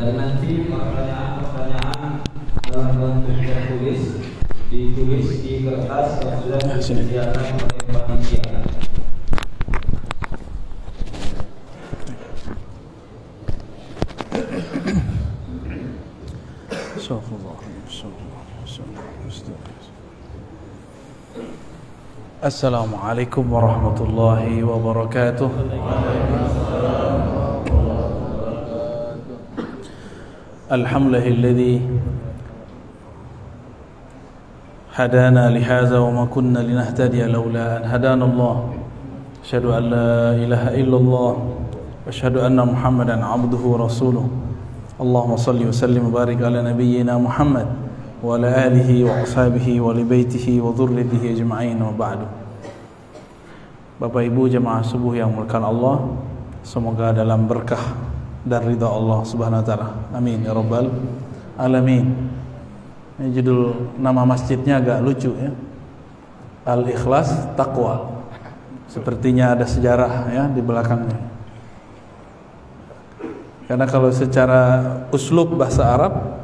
dan nanti pertanyaan-pertanyaan dalam bentuk tertulis ditulis di kertas yang sudah disediakan oleh panitia. السلام عليكم ورحمة الله وبركاته الحمد لله الذي هدانا لهذا وما كنا لنهتدي لولا أن هدانا الله. أشهد أن لا إله إلا الله. وأشهد أن محمدا عبده ورسوله. اللهم صل وسلم وبارك على نبينا محمد وعلى آله وأصحابه ولبيته وذريته أجمعين وبعد. Bapak Ibu jemaah subuh yang mulakan Allah Semoga dalam berkah dan ridha Allah Subhanahu wa taala. Amin ya rabbal alamin. Ini judul nama masjidnya agak lucu ya. Al-Ikhlas Taqwa. Sepertinya ada sejarah ya di belakangnya. Karena kalau secara uslub bahasa Arab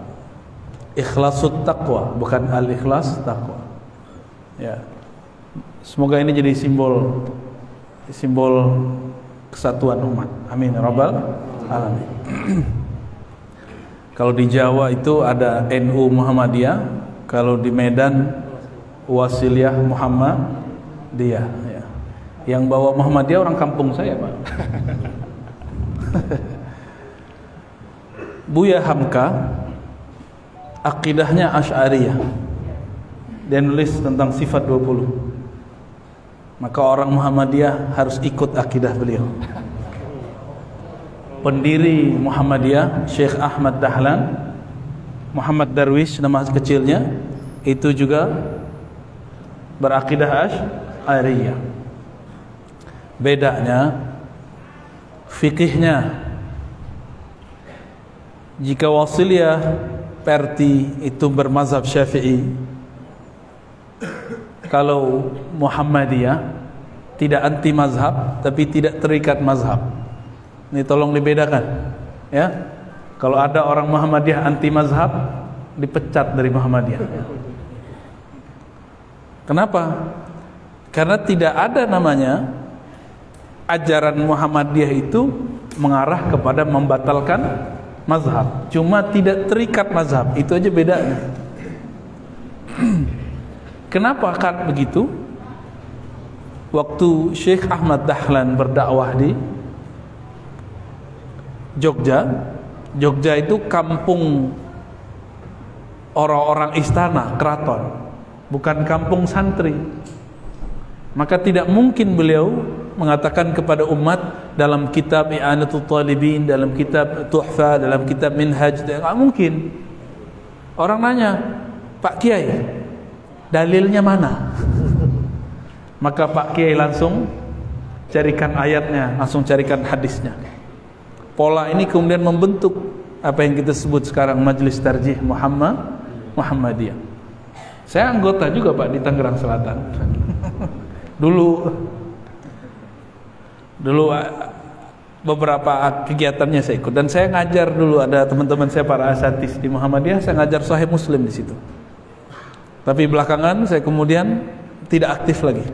Ikhlasut Taqwa bukan Al-Ikhlas Taqwa. Ya. Semoga ini jadi simbol simbol kesatuan umat. Amin ya rabbal alamin. kalau di Jawa itu ada NU Muhammadiyah, kalau di Medan Wasiliyah Muhammadiyah ya. Yang bawa Muhammadiyah orang kampung saya, Pak. Buya Hamka akidahnya Asy'ariyah. Dia nulis tentang sifat 20 maka orang Muhammadiyah harus ikut akidah beliau pendiri Muhammadiyah Syekh Ahmad Dahlan Muhammad Darwish nama kecilnya itu juga berakidah Asy'ariyah bedanya fikihnya jika Wasiliyah Perti itu bermazhab Syafi'i kalau Muhammadiyah tidak anti mazhab tapi tidak terikat mazhab. Ini tolong dibedakan. Ya. Kalau ada orang Muhammadiyah anti mazhab dipecat dari Muhammadiyah. Kenapa? Karena tidak ada namanya ajaran Muhammadiyah itu mengarah kepada membatalkan mazhab. Cuma tidak terikat mazhab. Itu aja bedanya. Kenapa kan begitu? Waktu Syekh Ahmad Dahlan berdakwah di Jogja, Jogja itu kampung orang-orang istana, keraton, bukan kampung santri. Maka tidak mungkin beliau mengatakan kepada umat dalam kitab I'anatul Talibin, dalam kitab Tuhfa, dalam kitab Minhaj, tidak mungkin. Orang nanya, Pak Kiai, dalilnya mana maka Pak Kiai langsung carikan ayatnya langsung carikan hadisnya pola ini kemudian membentuk apa yang kita sebut sekarang Majelis Tarjih Muhammad Muhammadiyah saya anggota juga Pak di Tangerang Selatan dulu dulu beberapa kegiatannya saya ikut dan saya ngajar dulu ada teman-teman saya para asatis di Muhammadiyah saya ngajar Sahih Muslim di situ tapi belakangan saya kemudian tidak aktif lagi.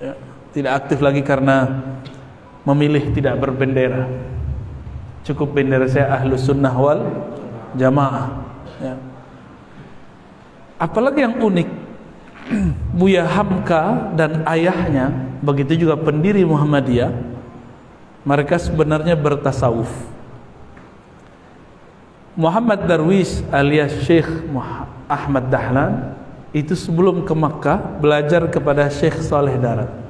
Ya, tidak aktif lagi karena memilih tidak berbendera. Cukup bendera saya ahlu sunnah wal jamaah. Ya. Apalagi yang unik, Buya Hamka dan ayahnya, begitu juga pendiri Muhammadiyah, mereka sebenarnya bertasawuf. Muhammad Darwis alias Syekh Ahmad Dahlan itu sebelum ke Makkah belajar kepada Syekh Saleh Darat.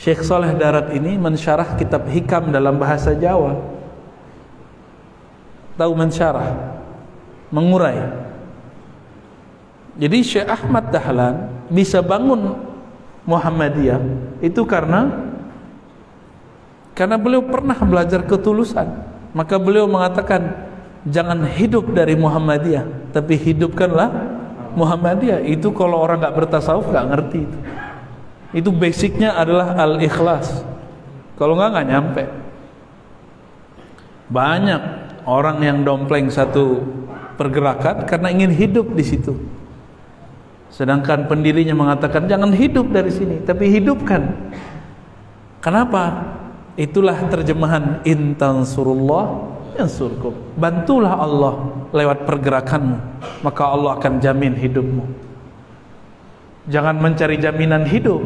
Syekh Saleh Darat ini mensyarah kitab hikam dalam bahasa Jawa. Tahu mensyarah, mengurai. Jadi Syekh Ahmad Dahlan bisa bangun Muhammadiyah itu karena karena beliau pernah belajar ketulusan. Maka beliau mengatakan jangan hidup dari Muhammadiyah tapi hidupkanlah Muhammadiyah itu kalau orang nggak bertasawuf nggak ngerti itu itu basicnya adalah al ikhlas kalau nggak nggak nyampe banyak orang yang dompleng satu pergerakan karena ingin hidup di situ. Sedangkan pendirinya mengatakan jangan hidup dari sini, tapi hidupkan. Kenapa? Itulah terjemahan intan surullah yansurkum. Bantulah Allah lewat pergerakanmu, maka Allah akan jamin hidupmu. Jangan mencari jaminan hidup.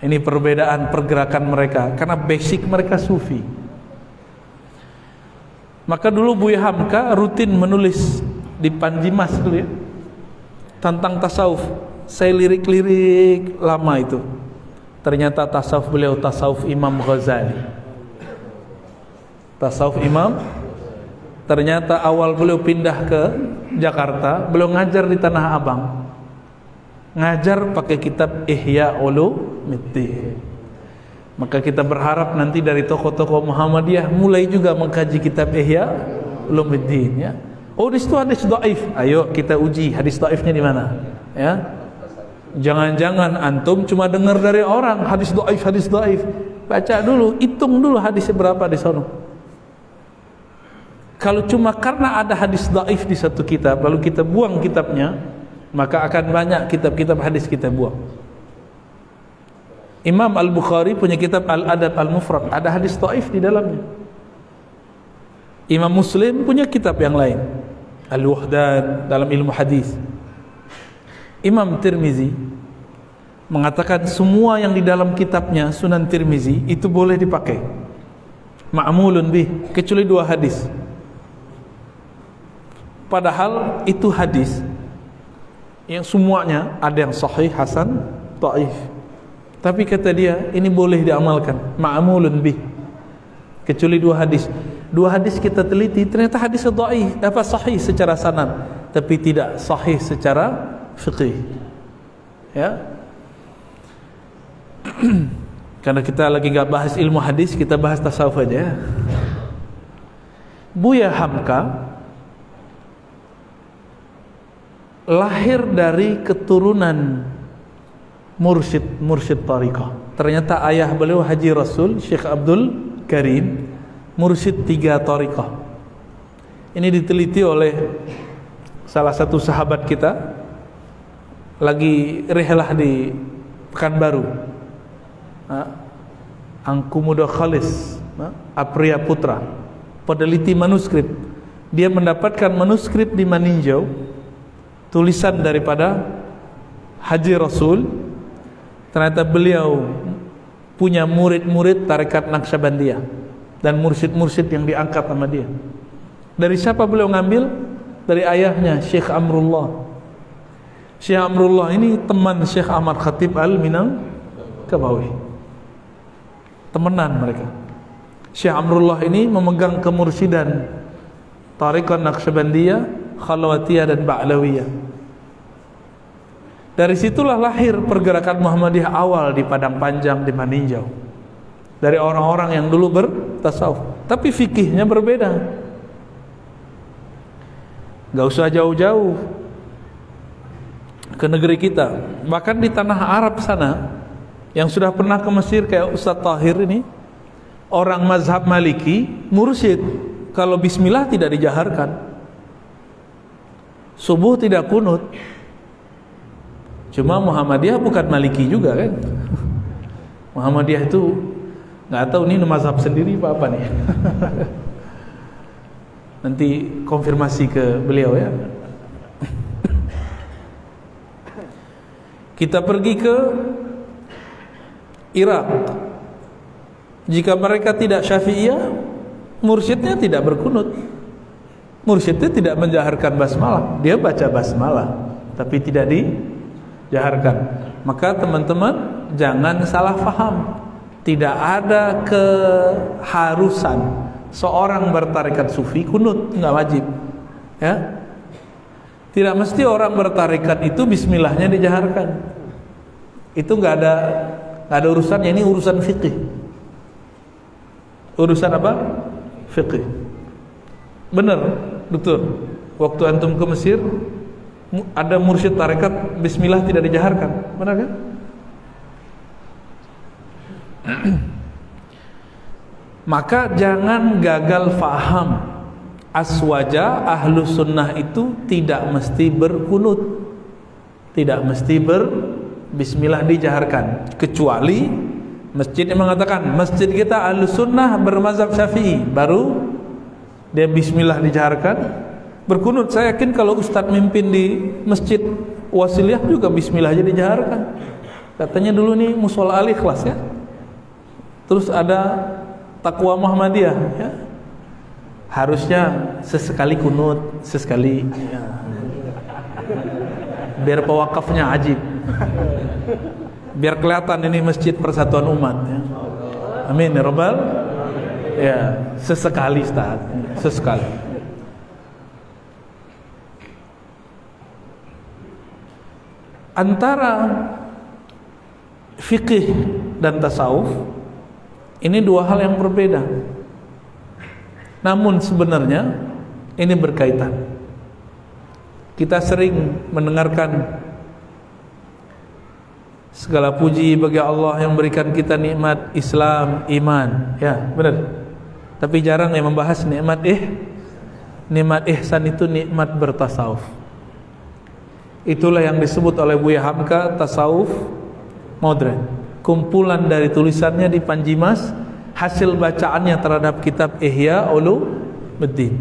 Ini perbedaan pergerakan mereka karena basic mereka sufi. Maka dulu Buya Hamka rutin menulis di Panjimas dulu ya tentang tasawuf. Saya lirik-lirik lama itu. Ternyata tasawuf beliau tasawuf Imam Ghazali. Tasawuf Imam ternyata awal beliau pindah ke Jakarta, beliau ngajar di Tanah Abang. Ngajar pakai kitab Ihya Ulumuddin. Maka kita berharap nanti dari tokoh-tokoh Muhammadiyah mulai juga mengkaji kitab Ihya Ulumuddin ya. Oh di situ hadis dhaif. Ayo kita uji hadis dhaifnya di mana? Ya. Jangan-jangan antum cuma dengar dari orang hadis dhaif, hadis dhaif. Baca dulu, hitung dulu hadisnya berapa di sana. Kalau cuma karena ada hadis dhaif di satu kitab lalu kita buang kitabnya, maka akan banyak kitab-kitab hadis kita buang. Imam Al-Bukhari punya kitab Al-Adab Al-Mufrad, ada hadis dhaif di dalamnya. Imam Muslim punya kitab yang lain Al-Wahdan dalam ilmu hadis. Imam Tirmizi mengatakan semua yang di dalam kitabnya Sunan Tirmizi itu boleh dipakai. Ma'mulun bih kecuali dua hadis. Padahal itu hadis yang semuanya ada yang sahih, hasan, dhaif. Tapi kata dia ini boleh diamalkan. Ma'mulun bih. Kecuali dua hadis dua hadis kita teliti ternyata hadis dhaif apa sahih secara sanad tapi tidak sahih secara fiqih ya karena kita lagi nggak bahas ilmu hadis kita bahas tasawuf aja Buya Hamka lahir dari keturunan mursyid mursyid tariqah ternyata ayah beliau Haji Rasul Syekh Abdul Karim mursyid tiga tariqah. Ini diteliti oleh salah satu sahabat kita lagi rehlah di Pekanbaru. Nah, Angku Muda Khalis, Apria Putra, peneliti manuskrip. Dia mendapatkan manuskrip di Maninjau, tulisan daripada Haji Rasul. Ternyata beliau punya murid-murid tarekat Naqsyabandiyah dan mursyid-mursyid yang diangkat sama dia. Dari siapa beliau ngambil? Dari ayahnya Syekh Amrullah. Syekh Amrullah ini teman Syekh Ahmad Khatib Al-Minang Kabawi. Temenan mereka. Syekh Amrullah ini memegang kemursidan Tariqah Naqsyabandiyah, Khalawatiyah dan Ba'lawiyah. Dari situlah lahir pergerakan Muhammadiyah awal di Padang Panjang di Maninjau. Dari orang-orang yang dulu bertasawuf. Tapi fikihnya berbeda. Gak usah jauh-jauh ke negeri kita. Bahkan di tanah Arab sana yang sudah pernah ke Mesir kayak Ustadz Tahir ini orang mazhab maliki mursyid. Kalau bismillah tidak dijaharkan subuh tidak kunut. Cuma Muhammadiyah bukan maliki juga kan? Muhammadiyah itu nggak tahu ini mazhab sendiri apa apa nih. Nanti konfirmasi ke beliau ya. Kita pergi ke Irak jika mereka tidak syafi'iyah mursyidnya tidak berkunut mursyidnya tidak menjaharkan basmalah. Dia baca basmalah tapi tidak dijaharkan. Maka teman-teman jangan salah faham. Tidak ada keharusan seorang bertarikat sufi kunut nggak wajib. Ya? Tidak mesti orang bertarikat itu bismillahnya dijaharkan. Itu nggak ada nggak ada urusannya. Ini urusan fikih urusan apa? Fikih benar betul. Waktu antum ke Mesir ada mursyid tarekat bismillah tidak dijaharkan. Benar kan? Maka jangan gagal faham. Aswaja ahlu sunnah itu tidak mesti berkunut. Tidak mesti ber bismillah dijaharkan. Kecuali masjid yang mengatakan masjid kita ahlu sunnah bermazhab syafi'i. Baru dia bismillah dijaharkan berkunut saya yakin kalau ustadz mimpin di masjid wasiliyah juga bismillah aja dijaharkan katanya dulu nih musola al ikhlas ya terus ada takwa Muhammadiyah ya. harusnya sesekali kunut sesekali ya. biar pewakafnya ajib biar kelihatan ini masjid persatuan umat ya. amin ya robbal ya sesekali Ustaz sesekali antara fikih dan tasawuf ini dua hal yang berbeda. Namun sebenarnya ini berkaitan. Kita sering mendengarkan segala puji bagi Allah yang memberikan kita nikmat Islam, iman. Ya, benar. Tapi jarang yang membahas nikmat eh nikmat ihsan itu nikmat bertasawuf. Itulah yang disebut oleh Buya Hamka tasawuf modern. Kumpulan dari tulisannya di Panjimas hasil bacaannya terhadap kitab Ihya Ulumuddin.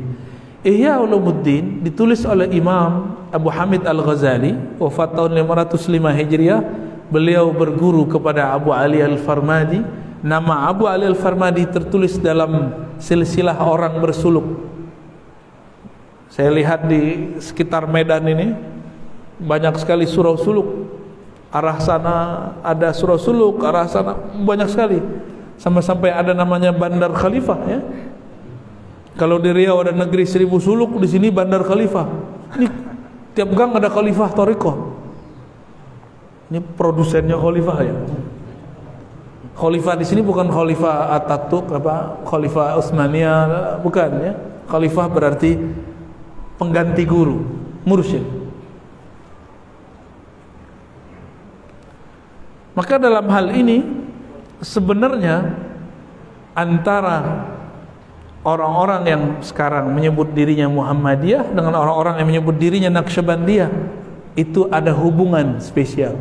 Ihya Ulumuddin ditulis oleh Imam Abu Hamid Al-Ghazali wafat tahun 505 Hijriah. Beliau berguru kepada Abu Ali Al-Farmadi nama Abu Ali Al-Farmadi tertulis dalam silsilah orang bersuluk. Saya lihat di sekitar Medan ini banyak sekali surau suluk. Arah sana ada surau suluk arah sana banyak sekali. Sampai-sampai ada namanya Bandar Khalifah ya. Kalau di Riau ada negeri seribu suluk di sini Bandar Khalifah. Ini tiap gang ada Khalifah Toriko. Ini produsennya Khalifah ya Khalifah di sini bukan Khalifah Ataturk apa Khalifah Utsmania bukan ya. Khalifah berarti pengganti guru mursyid. Maka dalam hal ini sebenarnya antara orang-orang yang sekarang menyebut dirinya Muhammadiyah dengan orang-orang yang menyebut dirinya Naqsyabandiyah itu ada hubungan spesial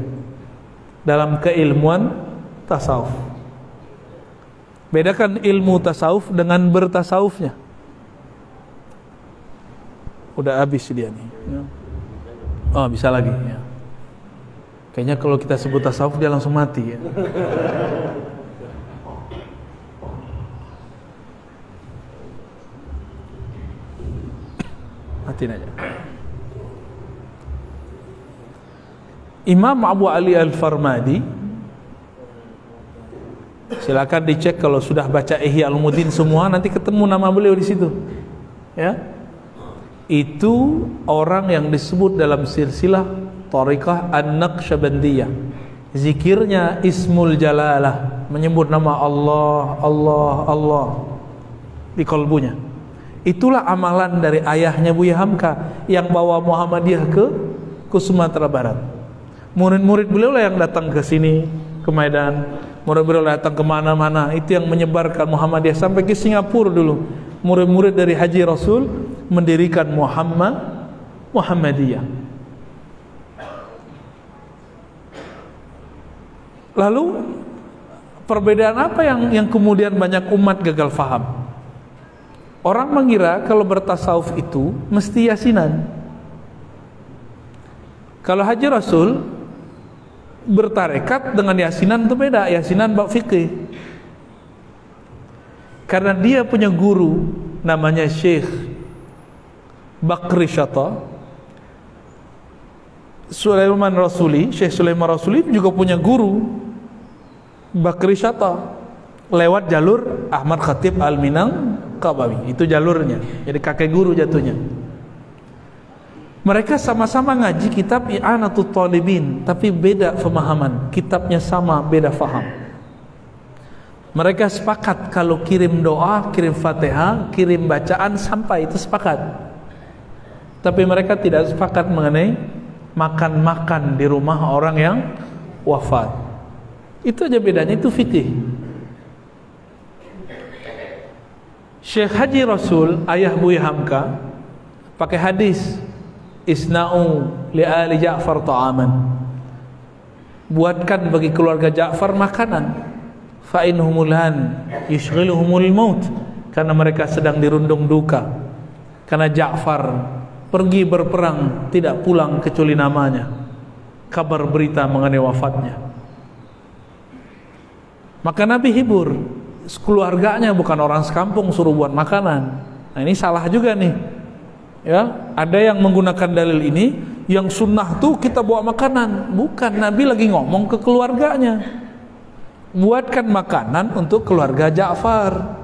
dalam keilmuan tasawuf. Bedakan ilmu tasawuf dengan bertasawufnya. Udah habis dia nih. Oh, bisa lagi ya. Kayaknya kalau kita sebut tasawuf dia langsung mati ya. Matiin aja. Imam Abu Ali Al-Farmadi Silakan dicek kalau sudah baca Ihya Al-Mudin semua nanti ketemu nama beliau di situ. Ya. Itu orang yang disebut dalam silsilah Tariqah An-Naqsyabandiyah Zikirnya Ismul Jalalah Menyebut nama Allah, Allah, Allah Di kolbunya Itulah amalan dari ayahnya Buya Hamka Yang bawa Muhammadiyah ke ke Sumatera Barat Murid-murid beliau lah yang datang ke sini Ke Medan Murid beliau datang ke mana-mana Itu yang menyebarkan Muhammadiyah Sampai ke Singapura dulu Murid-murid dari Haji Rasul Mendirikan Muhammad Muhammadiyah Lalu perbedaan apa yang yang kemudian banyak umat gagal faham? Orang mengira kalau bertasawuf itu mesti yasinan. Kalau haji Rasul bertarekat dengan yasinan itu beda. Yasinan bab fikih. Karena dia punya guru namanya Syekh Bakri Syata Sulaiman Rasuli Syekh Sulaiman Rasuli juga punya guru Bakri Syata lewat jalur Ahmad Khatib Al-Minang Kabawi itu jalurnya jadi kakek guru jatuhnya mereka sama-sama ngaji kitab I'anatul Talibin tapi beda pemahaman. Kitabnya sama beda faham. Mereka sepakat kalau kirim doa kirim fatihah kirim bacaan sampai itu sepakat. Tapi mereka tidak sepakat mengenai makan-makan di rumah orang yang wafat. Itu aja bedanya itu fikih. Syekh Haji Rasul ayah Buya Hamka pakai hadis isna'u li ali Ja'far ta'aman. Buatkan bagi keluarga Ja'far makanan. Fa inhumul han yushghiluhumul maut. Karena mereka sedang dirundung duka. Karena Ja'far pergi berperang tidak pulang kecuali namanya. Kabar berita mengenai wafatnya. Maka Nabi hibur. Keluarganya bukan orang sekampung suruh buat makanan. Nah ini salah juga nih. Ya, ada yang menggunakan dalil ini yang sunnah tuh kita bawa makanan. Bukan Nabi lagi ngomong ke keluarganya. Buatkan makanan untuk keluarga Ja'far.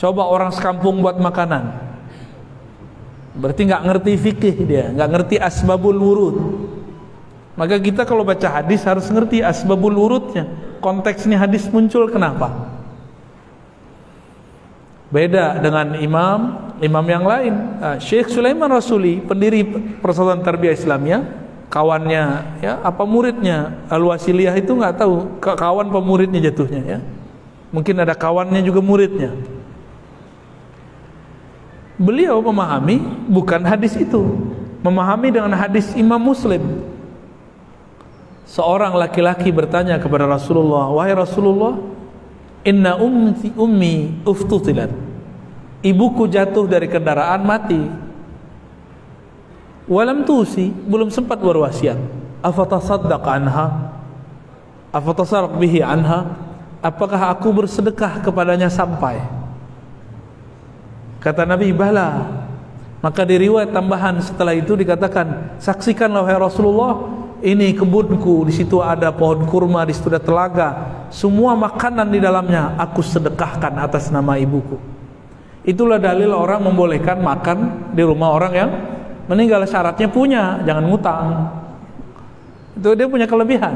Coba orang sekampung buat makanan. Berarti nggak ngerti fikih dia, nggak ngerti asbabul wurud. Maka kita kalau baca hadis harus ngerti asbabul wurudnya. Konteksnya hadis muncul kenapa? Beda dengan imam imam yang lain. Uh, Syekh Sulaiman Rasuli, pendiri Persatuan Tarbiyah Islamia, kawannya ya, apa muridnya Al-Wasiliyah itu nggak tahu, kawan pemuridnya jatuhnya ya. Mungkin ada kawannya juga muridnya. Beliau memahami bukan hadis itu, memahami dengan hadis Imam Muslim. Seorang laki-laki bertanya kepada Rasulullah, "Wahai Rasulullah, inna ummi ummi uftutilat." Ibuku jatuh dari kendaraan mati. Walam tusi belum sempat berwasiat. Afatasaddaq anha? Afatasaddaq bihi anha? Apakah aku bersedekah kepadanya sampai? Kata Nabi bala. Maka di riwayat tambahan setelah itu dikatakan saksikanlah wahai Rasulullah ini kebunku di situ ada pohon kurma di situ ada telaga. Semua makanan di dalamnya aku sedekahkan atas nama ibuku Itulah dalil orang membolehkan makan di rumah orang yang meninggal syaratnya punya, jangan ngutang. Itu dia punya kelebihan.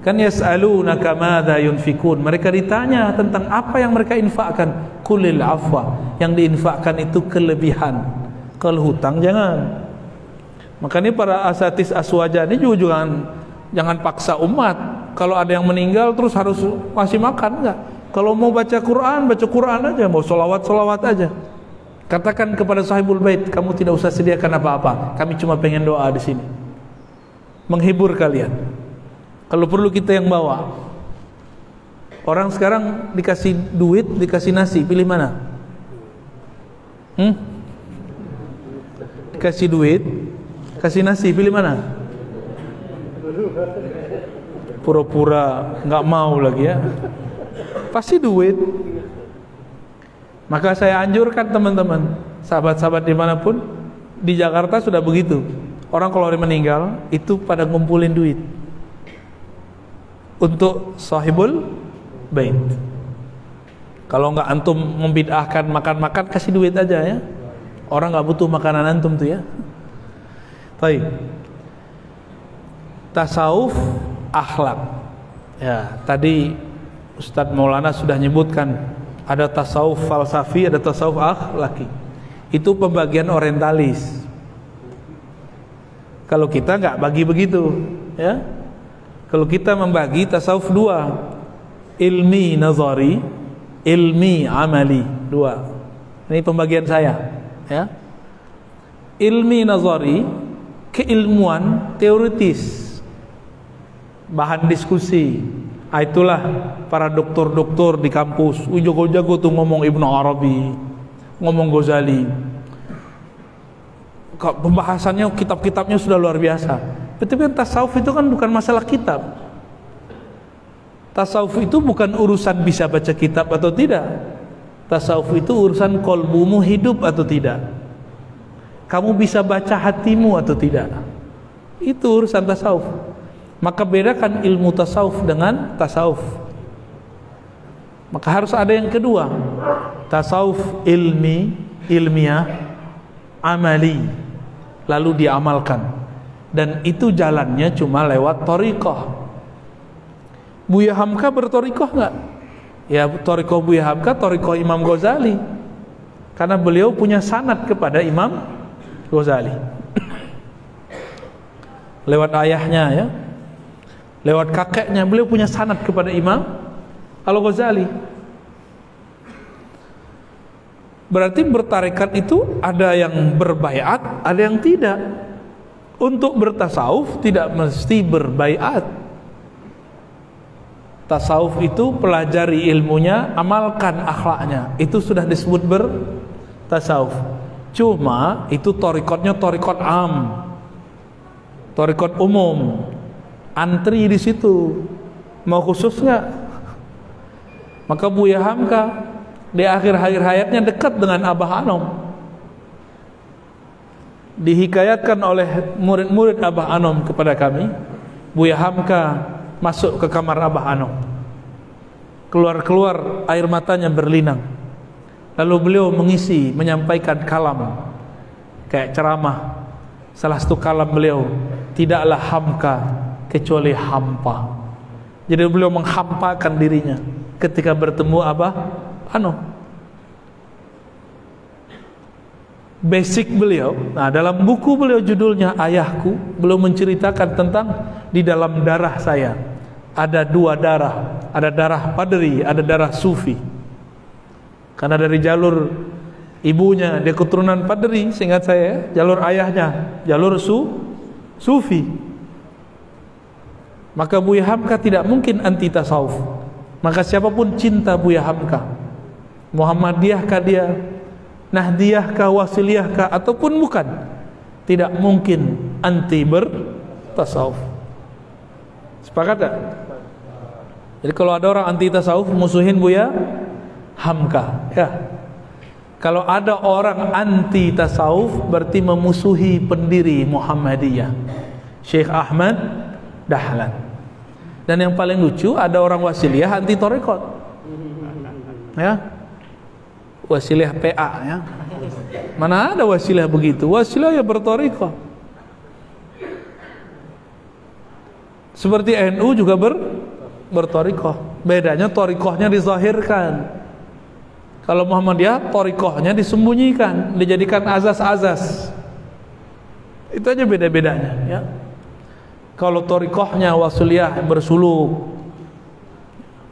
Kan yas'alunaka madza yunfikun. Mereka ditanya tentang apa yang mereka infakkan. Kulil afwa. Yang diinfakkan itu kelebihan. Kalau hutang jangan. Makanya para asatis aswaja ini juga jangan jangan paksa umat. Kalau ada yang meninggal terus harus masih makan enggak? Kalau mau baca Quran, baca Quran aja, mau solawat, solawat aja. Katakan kepada sahibul bait, kamu tidak usah sediakan apa-apa. Kami cuma pengen doa di sini. Menghibur kalian. Kalau perlu kita yang bawa. Orang sekarang dikasih duit, dikasih nasi, pilih mana? Hmm? Dikasih duit, kasih nasi, pilih mana? Pura-pura nggak mau lagi ya pasti duit. Maka saya anjurkan teman-teman sahabat-sahabat di mana pun di Jakarta sudah begitu. Orang kalau meninggal itu pada ngumpulin duit. Untuk sahibul bait. Kalau nggak antum membidahkan makan-makan kasih duit aja ya. Orang nggak butuh makanan antum tuh ya. Baik. Tasawuf akhlak. Ya, tadi Ustadz Maulana sudah menyebutkan ada tasawuf falsafi, ada tasawuf akhlaki. Itu pembagian orientalis. Kalau kita nggak bagi begitu, ya. Kalau kita membagi tasawuf dua, ilmi nazari, ilmi amali, dua. Ini pembagian saya, ya. Ilmi nazari, keilmuan teoritis, bahan diskusi, Ah, itulah para doktor-doktor di kampus. Jago-jago tuh ngomong Ibnu Arabi, ngomong Ghazali. Pembahasannya kitab-kitabnya sudah luar biasa. Tapi kan tasawuf itu kan bukan masalah kitab. Tasawuf itu bukan urusan bisa baca kitab atau tidak. Tasawuf itu urusan kolbumu hidup atau tidak. Kamu bisa baca hatimu atau tidak. Itu urusan tasawuf. Maka bedakan ilmu tasawuf dengan tasawuf. Maka harus ada yang kedua. Tasawuf ilmi, ilmiah, amali. Lalu diamalkan. Dan itu jalannya cuma lewat torikoh. Buya Hamka bertorikoh nggak? Ya torikoh Buya Hamka, torikoh Imam Ghazali. Karena beliau punya sanat kepada Imam Ghazali. lewat ayahnya ya lewat kakeknya beliau punya sanad kepada Imam Al-Ghazali Berarti bertarekat itu ada yang berbaiat, ada yang tidak. Untuk bertasawuf tidak mesti berbaiat. Tasawuf itu pelajari ilmunya, amalkan akhlaknya. Itu sudah disebut bertasawuf. Cuma itu torikotnya torikot am, torikot umum. Antri di situ. Mau khusus nggak? Maka Buya Hamka di akhir-akhir hayatnya dekat dengan Abah Anom. Dihikayatkan oleh murid-murid Abah Anom kepada kami. Buya Hamka masuk ke kamar Abah Anom. Keluar-keluar air matanya berlinang. Lalu beliau mengisi menyampaikan kalam. Kayak ceramah. Salah satu kalam beliau tidaklah hamka kecuali hampa. Jadi beliau menghampakan dirinya ketika bertemu Abah anu? Basic beliau. Nah dalam buku beliau judulnya ayahku belum menceritakan tentang di dalam darah saya ada dua darah. Ada darah padri ada darah sufi. Karena dari jalur ibunya dia keturunan padri sehingga saya jalur ayahnya jalur su sufi maka Buya Hamka tidak mungkin anti tasawuf. Maka siapa pun cinta Buya Hamka Muhammadiyah kah dia Nahdiyah kah Wasiliyah kah ataupun bukan tidak mungkin anti bertasawuf. Sepakat tak? jadi kalau ada orang anti tasawuf musuhin Buya Hamka. Ya. Kalau ada orang anti tasawuf berarti memusuhi pendiri Muhammadiyah. Syekh Ahmad Dahlan dan yang paling lucu ada orang wasiliyah anti torekot ya wasilah PA ya. Mana ada wasilah begitu? Wasilah ya bertoriko. Seperti NU juga ber bertoriko. Bedanya torikohnya dizahirkan. Kalau Muhammadiyah torikohnya disembunyikan, dijadikan azas-azas. Itu aja beda-bedanya ya. Kalau torikohnya wasuliyah bersuluk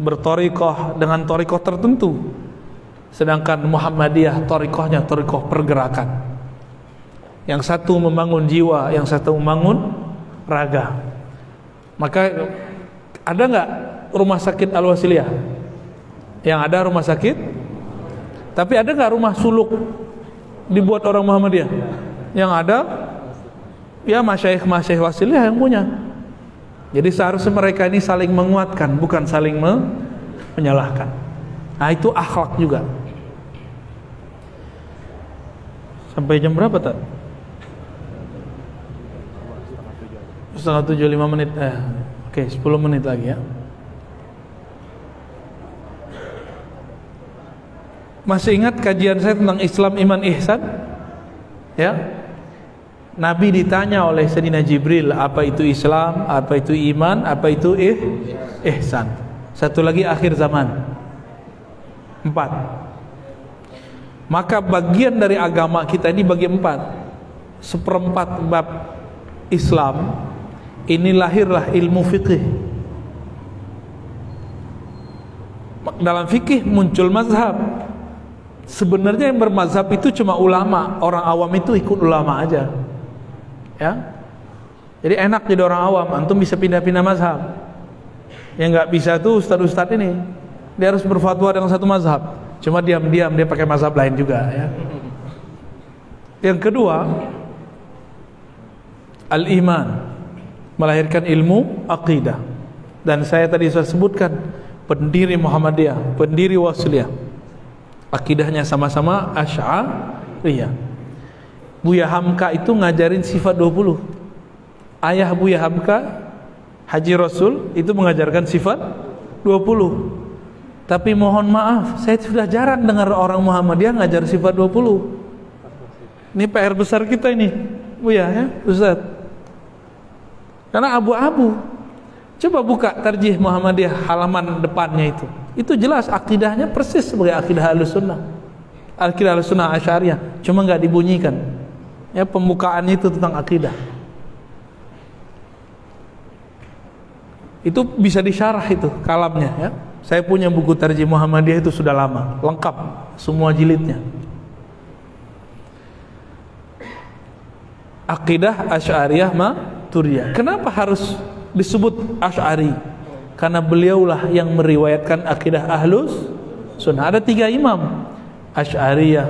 bertorikoh dengan torikoh tertentu Sedangkan Muhammadiyah torikohnya torikoh pergerakan. Yang satu membangun jiwa, yang satu membangun raga. Maka ada nggak rumah sakit Al Wasiliyah? Yang ada rumah sakit, tapi ada nggak rumah suluk dibuat orang Muhammadiyah? Yang ada ya masyaikh masyaikh Wasiliyah yang punya. Jadi seharusnya mereka ini saling menguatkan, bukan saling menyalahkan. Nah itu akhlak juga. Sampai jam berapa tak? Setengah tujuh lima menit. Eh, Oke, okay, sepuluh menit lagi ya. Masih ingat kajian saya tentang Islam iman ihsan? Ya. Nabi ditanya oleh Sayyidina Jibril apa itu Islam, apa itu iman, apa itu ih, ihsan. Satu lagi akhir zaman. Empat. Maka bagian dari agama kita ini bagi empat Seperempat bab Islam Ini lahirlah ilmu fikih Dalam fikih muncul mazhab Sebenarnya yang bermazhab itu cuma ulama Orang awam itu ikut ulama aja Ya Jadi enak jadi orang awam Antum bisa pindah-pindah mazhab Yang nggak bisa tuh ustadz-ustadz ini Dia harus berfatwa dengan satu mazhab Cuma diam-diam dia pakai mazhab lain juga ya. Yang kedua, al-iman melahirkan ilmu akidah. Dan saya tadi sudah sebutkan pendiri Muhammadiyah, pendiri Wasiliyah. Akidahnya sama-sama Asy'ariyah. Buya Hamka itu ngajarin sifat 20. Ayah Buya Hamka Haji Rasul itu mengajarkan sifat 20 tapi mohon maaf, saya sudah jarang dengar orang Muhammadiyah ngajar sifat 20. Ini PR besar kita ini. Bu ya, Ustaz. Karena abu-abu. Coba buka tarjih Muhammadiyah halaman depannya itu. Itu jelas akidahnya persis sebagai akidah Ahlussunnah. Akidah Ahlussunnah Asy'ariyah, cuma nggak dibunyikan ya pembukaannya itu tentang akidah. Itu bisa disyarah itu kalamnya ya. Saya punya buku Tarjih Muhammadiyah itu sudah lama lengkap semua jilidnya. Akidah asy'ariyah ma turiyah kenapa harus disebut asy'ari? Karena beliaulah yang meriwayatkan akidah ahlus sunnah. Ada tiga imam. Asy'ariyah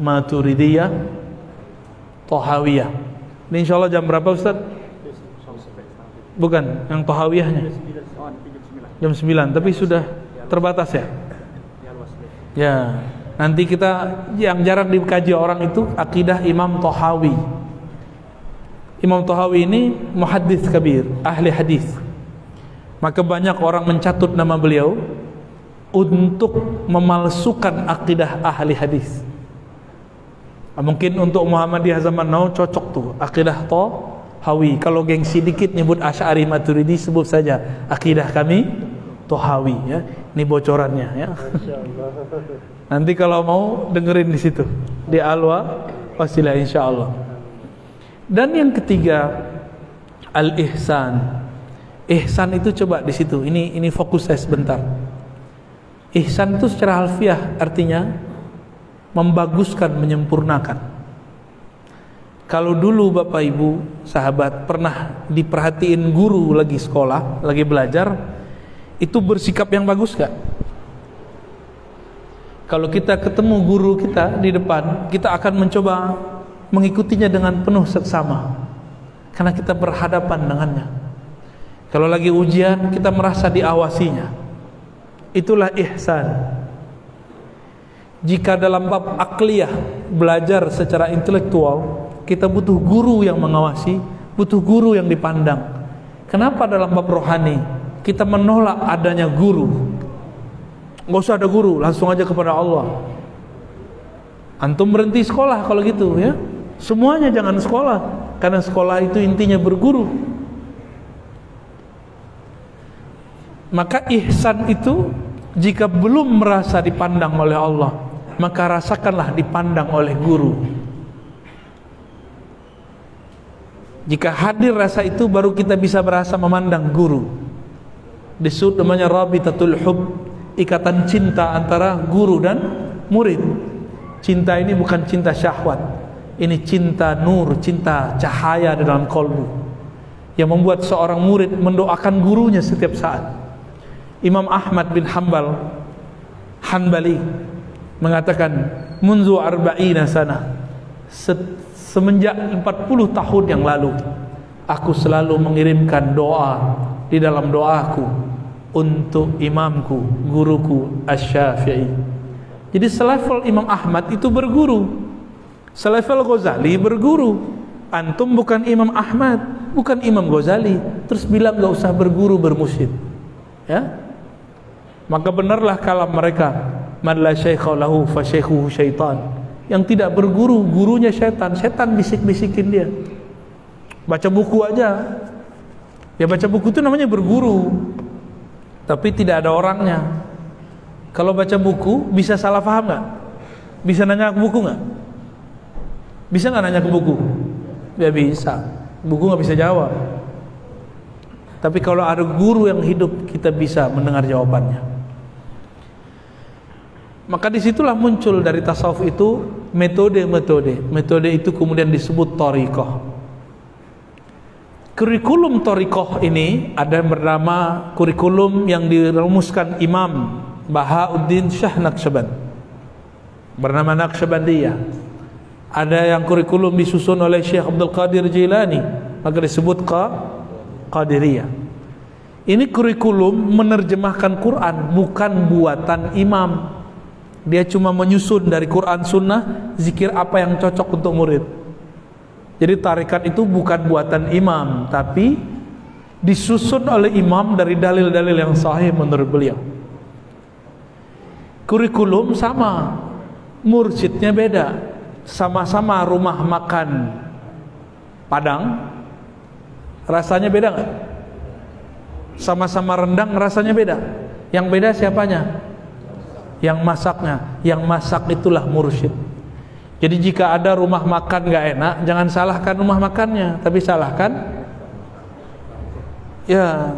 maturidiyah Tohawiyah. Ini insya Allah jam berapa Ustaz? Bukan, yang Tohawiyahnya. Jam 9, tapi sudah terbatas ya? Ya, nanti kita yang jarang dikaji orang itu akidah Imam Tohawi. Imam Tohawi ini muhaddis kabir, ahli hadis. Maka banyak orang mencatut nama beliau untuk memalsukan akidah ahli hadis. Mungkin untuk Muhammadiyah zaman now cocok tuh akidah Tohawi. Kalau gengsi dikit nyebut Asy'ari Maturidi sebut saja akidah kami Tohawi ya. Ini bocorannya ya. Nanti kalau mau dengerin di situ di Alwa wasilah insyaallah. Dan yang ketiga al-ihsan. Ihsan itu coba di situ. Ini ini fokus saya sebentar. Ihsan itu secara alfiah artinya membaguskan, menyempurnakan. Kalau dulu Bapak Ibu, sahabat pernah diperhatiin guru lagi sekolah, lagi belajar, itu bersikap yang bagus gak? Kalau kita ketemu guru kita di depan, kita akan mencoba mengikutinya dengan penuh seksama. Karena kita berhadapan dengannya. Kalau lagi ujian, kita merasa diawasinya. Itulah ihsan. Jika dalam bab akliyah belajar secara intelektual, kita butuh guru yang mengawasi, butuh guru yang dipandang. Kenapa dalam bab rohani kita menolak adanya guru? Gak usah ada guru, langsung aja kepada Allah. Antum berhenti sekolah kalau gitu ya. Semuanya jangan sekolah, karena sekolah itu intinya berguru. Maka ihsan itu jika belum merasa dipandang oleh Allah, maka rasakanlah dipandang oleh guru. Jika hadir rasa itu baru kita bisa merasa memandang guru. Disebut namanya rabitatul hub, ikatan cinta antara guru dan murid. Cinta ini bukan cinta syahwat. Ini cinta nur, cinta cahaya di dalam kolbu. Yang membuat seorang murid mendoakan gurunya setiap saat. Imam Ahmad bin Hambal Hanbali mengatakan munzu arba'ina sana. Semenjak 40 tahun yang lalu aku selalu mengirimkan doa di dalam doaku untuk imamku guruku Asy-Syafi'i. Jadi selevel Imam Ahmad itu berguru. Selevel Ghazali berguru. Antum bukan Imam Ahmad bukan Imam Ghazali. Terus bilang gak usah berguru bermusyid. Ya maka benarlah kalam mereka. Man la syaikha lahu fa syaikhuhu syaitan. Yang tidak berguru gurunya setan. Setan bisik-bisikin dia. Baca buku aja. Ya baca buku itu namanya berguru. Tapi tidak ada orangnya. Kalau baca buku bisa salah paham nggak? Bisa nanya ke buku nggak? Bisa nggak nanya ke buku? Ya bisa. Buku nggak bisa jawab. Tapi kalau ada guru yang hidup kita bisa mendengar jawabannya maka di situlah muncul dari tasawuf itu metode-metode. Metode itu kemudian disebut torikoh. Kurikulum torikoh ini ada yang bernama kurikulum yang dirumuskan Imam Bahauddin Syah Naqsyaband. Bernama Naqsyabandiyah. Ada yang kurikulum disusun oleh Syekh Abdul Qadir Jilani, maka disebut Qadiriyah. Ini kurikulum menerjemahkan Quran bukan buatan imam dia cuma menyusun dari Quran Sunnah zikir apa yang cocok untuk murid. Jadi tarikat itu bukan buatan imam, tapi disusun oleh imam dari dalil-dalil yang sahih menurut beliau. Kurikulum sama, mursyidnya beda. Sama-sama rumah makan Padang, rasanya beda nggak? Sama-sama rendang rasanya beda. Yang beda siapanya? Yang masaknya yang masak itulah mursyid. Jadi jika ada rumah makan gak enak jangan salahkan rumah makannya. Tapi salahkan? Ya.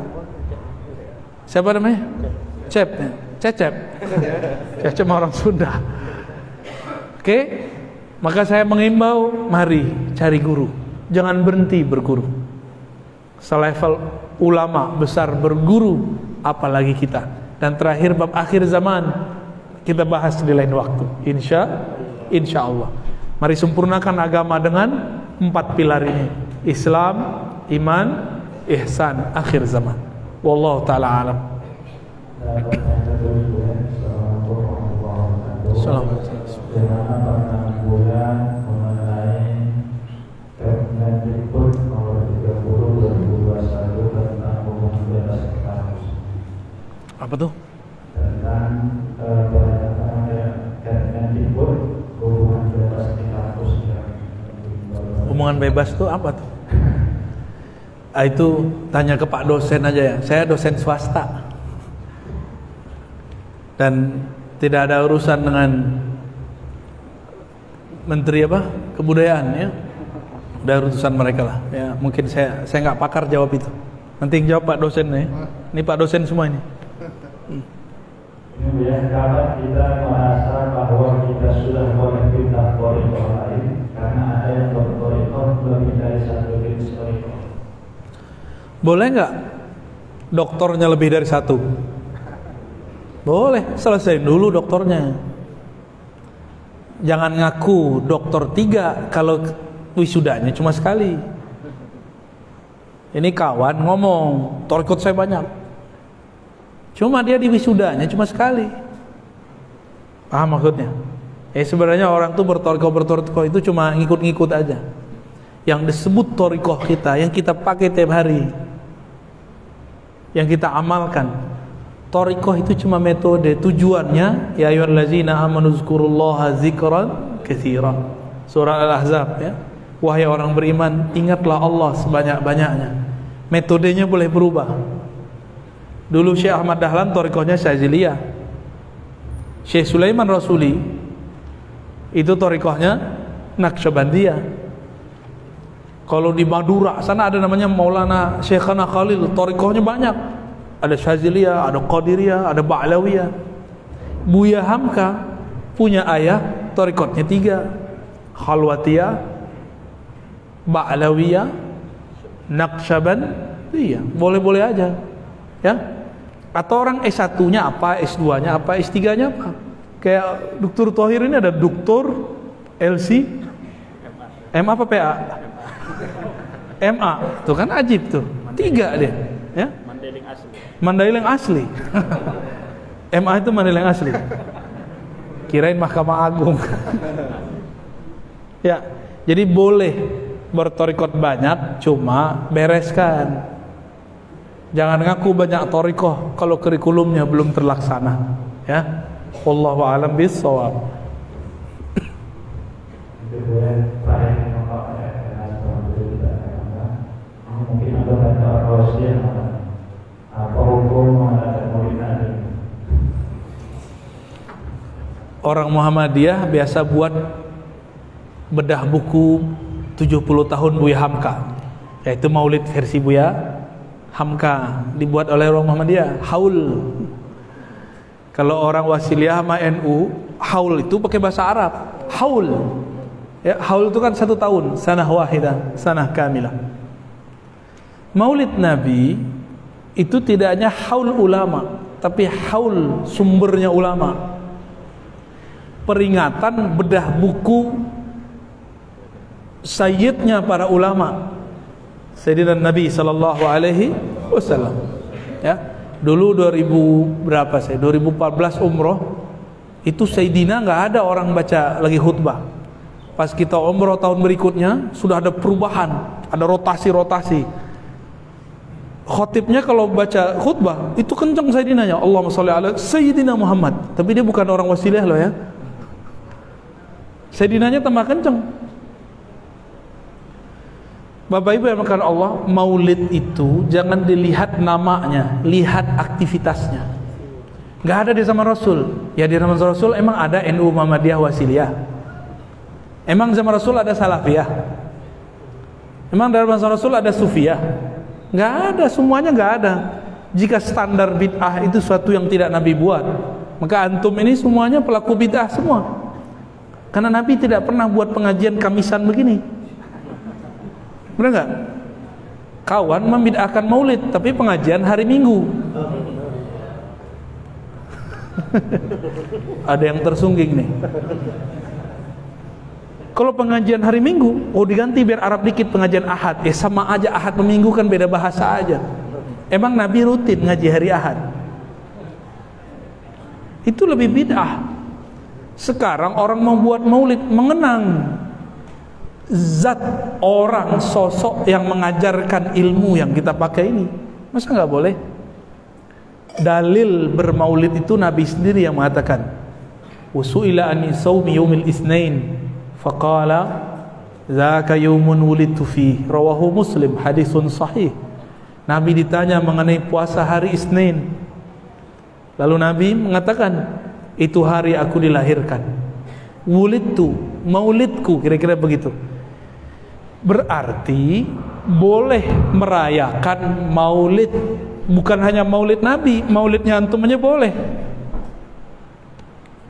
Siapa namanya? Cep. Cecep cecep orang Sunda. Oke? Maka saya mengimbau mari cari guru. Jangan berhenti berguru. Selevel ulama besar berguru, apalagi kita. Dan terakhir bab akhir zaman kita bahas di lain waktu. Insya, insya Allah. Mari sempurnakan agama dengan empat pilar ini: Islam, iman, ihsan, akhir zaman. Wallahu taala alam. Assalamualaikum. Bagaimana penanggulan Hubungan bebas tuh apa tuh? Ah, itu tanya ke Pak dosen aja ya. Saya dosen swasta. Dan tidak ada urusan dengan menteri apa? Kebudayaan ya. Udah urusan mereka lah. Ya, mungkin saya saya nggak pakar jawab itu. Nanti jawab Pak dosen nih. Ini Pak dosen semua ini. Ini ya, kapan kita merasa bahwa kita sudah boleh pindah koridor lain karena ada yang berkoridor lebih dari satu jenis koridor. Boleh nggak doktornya lebih dari satu? Boleh, selesai dulu doktornya. Jangan ngaku dokter tiga kalau wisudanya cuma sekali. Ini kawan ngomong, torikot saya banyak. Cuma dia di wisudanya cuma sekali. Paham maksudnya? Eh sebenarnya orang tuh bertoriko bertoriko itu cuma ngikut-ngikut aja. Yang disebut torikoh kita, yang kita pakai tiap hari, yang kita amalkan. Torikoh itu cuma metode tujuannya ya ayyuhallazina amanu zkurullaha zikran katsiran. Surah Al-Ahzab ya. Wahai orang beriman, ingatlah Allah sebanyak-banyaknya. Metodenya boleh berubah. Dulu Syekh Ahmad Dahlan torikohnya Syaziliyah. Syekh Sulaiman Rasuli itu torikohnya Naqsyabandiyah. Kalau di Madura sana ada namanya Maulana Syekhana Khalil, torikohnya banyak. Ada Syaziliyah, ada Qadiriyah, ada Ba'lawiyah. Buya Hamka punya ayah torikotnya tiga. Khalwatiyah, Ba'lawiyah, Naqsyabandiyah. Boleh-boleh aja. Ya. Atau orang S1-nya apa, S2-nya apa, S3-nya apa. Kayak Dr. Tohir ini ada Doktor LC M apa PA? MA. Tuh kan ajib tuh. Tiga dia, ya. Mandailing asli. MA itu Mandailing asli. Kirain Mahkamah Agung. ya, jadi boleh bertorikot banyak, cuma bereskan. Jangan ngaku banyak torikoh kalau kurikulumnya belum terlaksana. Ya, Wallahu a'lam bishawab. Itu terakhir yang Bapak ya, karena setelah itu tidak ada Mungkin ada kata rahasia apa hukum ada murid nabi Orang Muhammadiyah biasa buat bedah buku 70 tahun Buya Hamka yaitu maulid versi Buya Hamka dibuat oleh orang Muhammadiyah haul. Kalau orang Wasiliyah sama NU haul itu pakai bahasa Arab haul. Ya haul itu kan satu tahun sanah wahidah sanah kamilah. Maulid Nabi itu tidak hanya haul ulama tapi haul sumbernya ulama peringatan bedah buku sayyidnya para ulama Sayyidina Nabi sallallahu alaihi wasallam. Ya dulu 2000 berapa saya? 2014 umroh itu Sayyidina nggak ada orang baca lagi khutbah. Pas kita umroh tahun berikutnya sudah ada perubahan ada rotasi-rotasi. Khotibnya kalau baca khutbah itu kencang Sayyidina nya Allahumma sholli ala Sayyidina Muhammad. Tapi dia bukan orang wasilah loh ya Sayyidinanya tambah kencang Bapak Ibu yang makan Allah, maulid itu jangan dilihat namanya, lihat aktivitasnya. Gak ada di zaman Rasul. Ya di zaman Rasul emang ada NU Muhammadiyah Wasiliyah. Emang zaman Rasul ada Salafiyah. Emang dari zaman Rasul ada Sufiyah. Gak ada, semuanya gak ada. Jika standar bid'ah itu suatu yang tidak Nabi buat, maka antum ini semuanya pelaku bid'ah semua. Karena Nabi tidak pernah buat pengajian kamisan begini. Benar nggak? Kawan membid'ahkan maulid, tapi pengajian hari Minggu. Ada yang tersungging nih. Kalau pengajian hari Minggu, oh diganti biar Arab dikit pengajian Ahad. Eh sama aja Ahad Minggu kan beda bahasa aja. Emang Nabi rutin ngaji hari Ahad? Itu lebih bid'ah. Sekarang orang membuat maulid mengenang zat orang sosok yang mengajarkan ilmu yang kita pakai ini. Masa nggak boleh? Dalil bermaulid itu Nabi sendiri yang mengatakan. Wasu'ila ani sawmi yawmil isnain faqala Zaka yawmun wulidtu fi rawahu Muslim hadisun sahih. Nabi ditanya mengenai puasa hari Isnin. Lalu Nabi mengatakan, itu hari aku dilahirkan. Wulidtu, maulidku, kira-kira begitu. Berarti boleh merayakan maulid bukan hanya maulid Nabi, maulidnya antum aja boleh.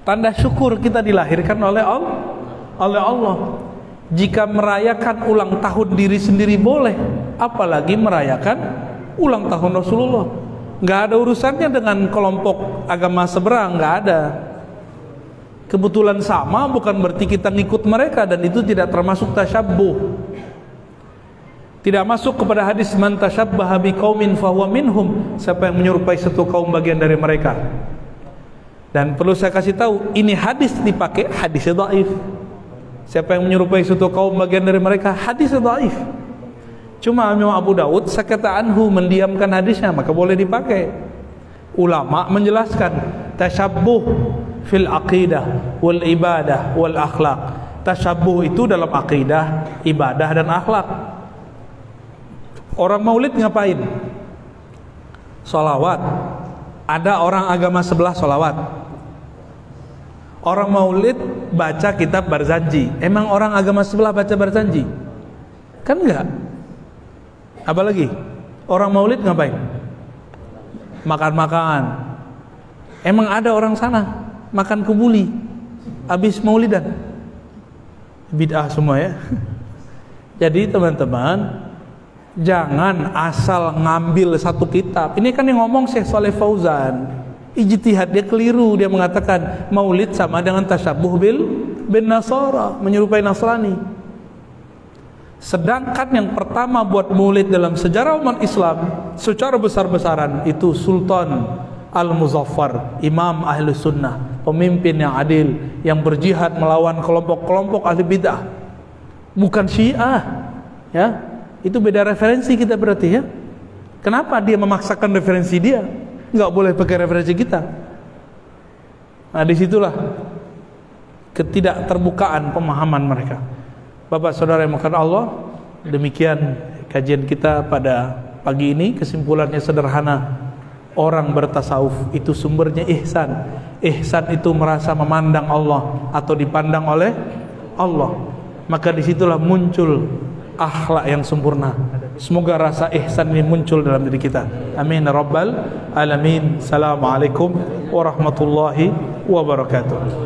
Tanda syukur kita dilahirkan oleh Allah. Oleh Allah. Jika merayakan ulang tahun diri sendiri boleh, apalagi merayakan ulang tahun Rasulullah. Nggak ada urusannya dengan kelompok agama seberang, nggak ada. Kebetulan sama bukan berarti kita ngikut mereka dan itu tidak termasuk tasyabbuh. Tidak masuk kepada hadis man tasyabbaha biqaumin fahuwa minhum. Siapa yang menyerupai satu kaum bagian dari mereka. Dan perlu saya kasih tahu, ini hadis dipakai hadisnya dhaif. Siapa yang menyerupai suatu kaum bagian dari mereka hadis dhaif. Cuma Imam Abu Daud sakata anhu mendiamkan hadisnya maka boleh dipakai. Ulama menjelaskan tasyabbuh fil aqidah wal ibadah wal akhlak. Tasyabbuh itu dalam aqidah, ibadah dan akhlak. Orang maulid ngapain? Salawat. Ada orang agama sebelah salawat. Orang maulid baca kitab Barzanji. Emang orang agama sebelah baca Barzanji? Kan enggak. Apalagi orang maulid ngapain? Makan-makan. Emang ada orang sana makan kebuli habis maulidan? Bid'ah semua ya. Jadi teman-teman jangan asal ngambil satu kitab. Ini kan yang ngomong Syekh Saleh Fauzan ijtihad dia keliru dia mengatakan maulid sama dengan tasyabuh bil bin nasara menyerupai nasrani sedangkan yang pertama buat maulid dalam sejarah umat Islam secara besar-besaran itu Sultan Al-Muzaffar Imam Ahli Sunnah pemimpin yang adil yang berjihad melawan kelompok-kelompok ahli bidah bukan syiah ya itu beda referensi kita berarti ya kenapa dia memaksakan referensi dia nggak boleh pakai referensi kita. Nah di situlah ketidakterbukaan pemahaman mereka. Bapak saudara yang makan Allah, demikian kajian kita pada pagi ini. Kesimpulannya sederhana, orang bertasawuf itu sumbernya ihsan. Ihsan itu merasa memandang Allah atau dipandang oleh Allah. Maka di situlah muncul akhlak yang sempurna. Semoga rasa ihsan ini muncul dalam diri kita. Amin rabbal alamin. Assalamualaikum warahmatullahi wabarakatuh.